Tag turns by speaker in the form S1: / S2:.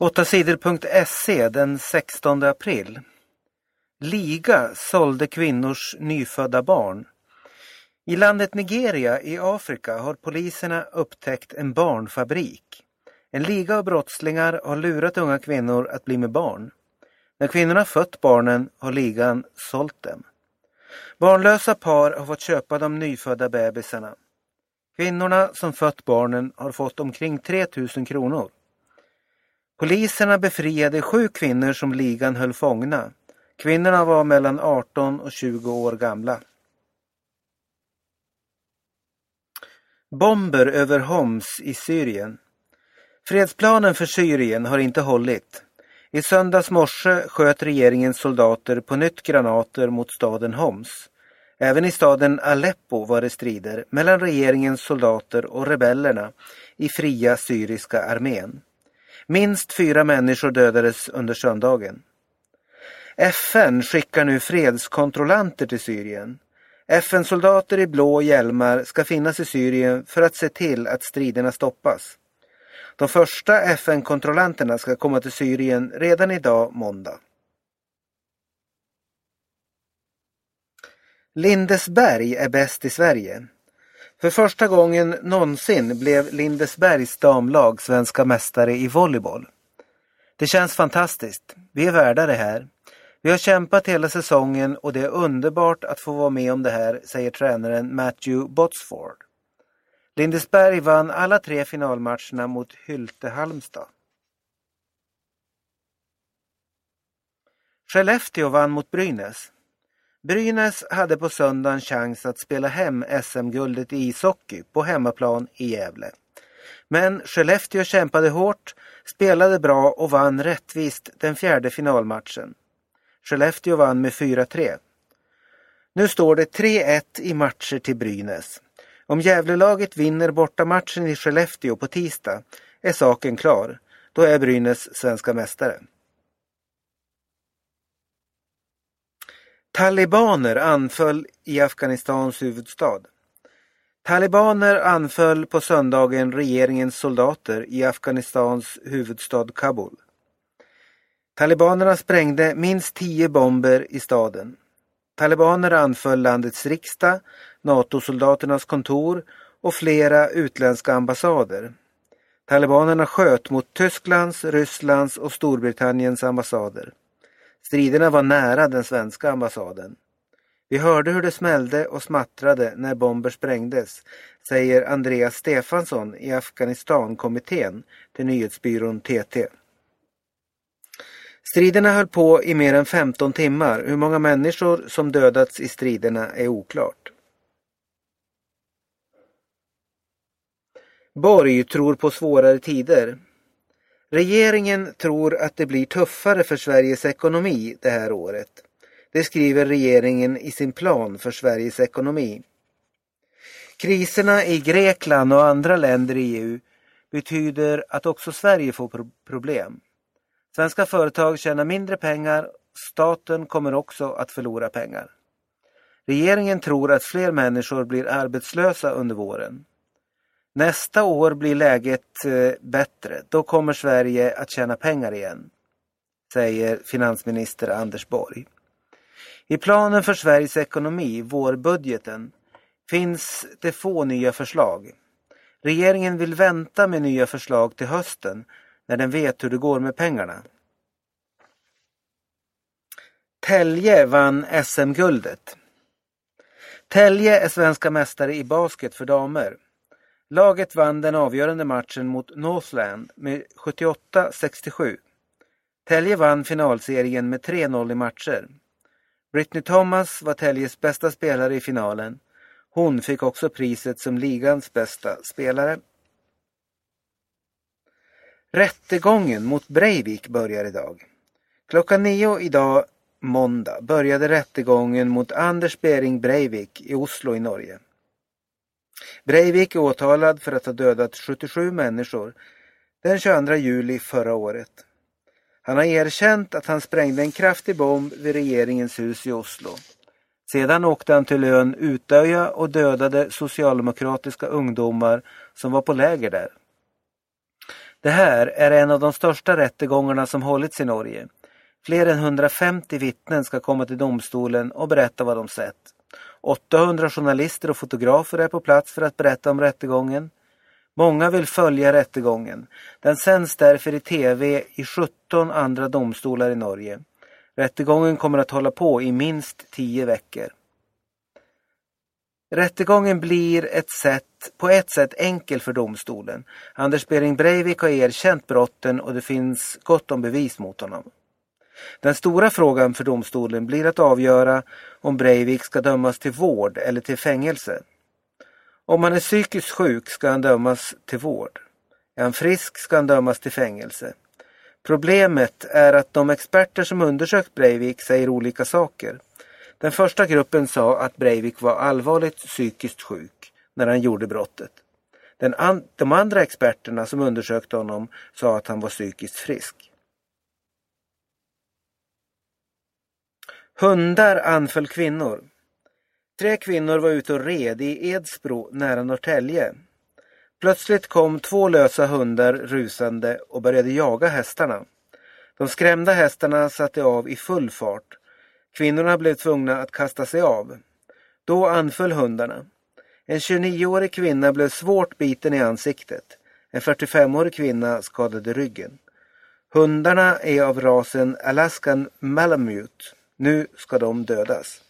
S1: 8sidor.se den 16 april. Liga sålde kvinnors nyfödda barn. I landet Nigeria i Afrika har poliserna upptäckt en barnfabrik. En liga av brottslingar har lurat unga kvinnor att bli med barn. När kvinnorna fött barnen har ligan sålt dem. Barnlösa par har fått köpa de nyfödda bebisarna. Kvinnorna som fött barnen har fått omkring 3000 kronor. Poliserna befriade sju kvinnor som ligan höll fångna. Kvinnorna var mellan 18 och 20 år gamla. Bomber över Homs i Syrien. Fredsplanen för Syrien har inte hållit. I söndags morse sköt regeringens soldater på nytt granater mot staden Homs. Även i staden Aleppo var det strider mellan regeringens soldater och rebellerna i fria syriska armén. Minst fyra människor dödades under söndagen. FN skickar nu fredskontrollanter till Syrien. FN-soldater i blå hjälmar ska finnas i Syrien för att se till att striderna stoppas. De första FN-kontrollanterna ska komma till Syrien redan idag måndag. Lindesberg är bäst i Sverige. För första gången någonsin blev Lindesbergs damlag svenska mästare i volleyboll. Det känns fantastiskt. Vi är värda det här. Vi har kämpat hela säsongen och det är underbart att få vara med om det här, säger tränaren Matthew Botsford. Lindesberg vann alla tre finalmatcherna mot Hylte Halmstad. Skellefteå vann mot Brynäs. Brynäs hade på söndagen chans att spela hem SM-guldet i ishockey på hemmaplan i Gävle. Men Skellefteå kämpade hårt, spelade bra och vann rättvist den fjärde finalmatchen. Skellefteå vann med 4-3. Nu står det 3-1 i matcher till Brynäs. Om Gävlelaget vinner bortamatchen i Skellefteå på tisdag är saken klar. Då är Brynäs svenska mästare. Talibaner anföll i Afghanistans huvudstad. Talibaner anföll på söndagen regeringens soldater i Afghanistans huvudstad Kabul. Talibanerna sprängde minst tio bomber i staden. Talibaner anföll landets riksdag, NATO-soldaternas kontor och flera utländska ambassader. Talibanerna sköt mot Tysklands, Rysslands och Storbritanniens ambassader. Striderna var nära den svenska ambassaden. Vi hörde hur det smällde och smattrade när bomber sprängdes, säger Andreas Stefansson i Afghanistankommittén till nyhetsbyrån TT. Striderna höll på i mer än 15 timmar. Hur många människor som dödats i striderna är oklart. Borg tror på svårare tider. Regeringen tror att det blir tuffare för Sveriges ekonomi det här året. Det skriver regeringen i sin plan för Sveriges ekonomi. Kriserna i Grekland och andra länder i EU betyder att också Sverige får problem. Svenska företag tjänar mindre pengar, staten kommer också att förlora pengar. Regeringen tror att fler människor blir arbetslösa under våren. Nästa år blir läget eh, bättre. Då kommer Sverige att tjäna pengar igen, säger finansminister Anders Borg. I planen för Sveriges ekonomi, vårbudgeten, finns det få nya förslag. Regeringen vill vänta med nya förslag till hösten när den vet hur det går med pengarna. Tälje vann SM-guldet. Tälje är svenska mästare i basket för damer. Laget vann den avgörande matchen mot Northland med 78-67. Tälje vann finalserien med 3-0 i matcher. Brittany Thomas var Täljes bästa spelare i finalen. Hon fick också priset som ligans bästa spelare. Rättegången mot Breivik börjar idag. Klockan nio idag, måndag, började rättegången mot Anders Bering Breivik i Oslo i Norge. Breivik är åtalad för att ha dödat 77 människor den 22 juli förra året. Han har erkänt att han sprängde en kraftig bomb vid regeringens hus i Oslo. Sedan åkte han till ön Utöja och dödade socialdemokratiska ungdomar som var på läger där. Det här är en av de största rättegångarna som hållits i Norge. Fler än 150 vittnen ska komma till domstolen och berätta vad de sett. 800 journalister och fotografer är på plats för att berätta om rättegången. Många vill följa rättegången. Den sänds därför i tv i 17 andra domstolar i Norge. Rättegången kommer att hålla på i minst 10 veckor. Rättegången blir ett sätt, på ett sätt enkel för domstolen. Anders Behring Breivik har erkänt brotten och det finns gott om bevis mot honom. Den stora frågan för domstolen blir att avgöra om Breivik ska dömas till vård eller till fängelse. Om han är psykiskt sjuk ska han dömas till vård. Är han frisk ska han dömas till fängelse. Problemet är att de experter som undersökt Breivik säger olika saker. Den första gruppen sa att Breivik var allvarligt psykiskt sjuk när han gjorde brottet. An de andra experterna som undersökte honom sa att han var psykiskt frisk. Hundar anföll kvinnor. Tre kvinnor var ute och red i Edsbro nära Norrtälje. Plötsligt kom två lösa hundar rusande och började jaga hästarna. De skrämda hästarna satte av i full fart. Kvinnorna blev tvungna att kasta sig av. Då anföll hundarna. En 29-årig kvinna blev svårt biten i ansiktet. En 45-årig kvinna skadade ryggen. Hundarna är av rasen Alaskan Malamute. Nu ska de dödas.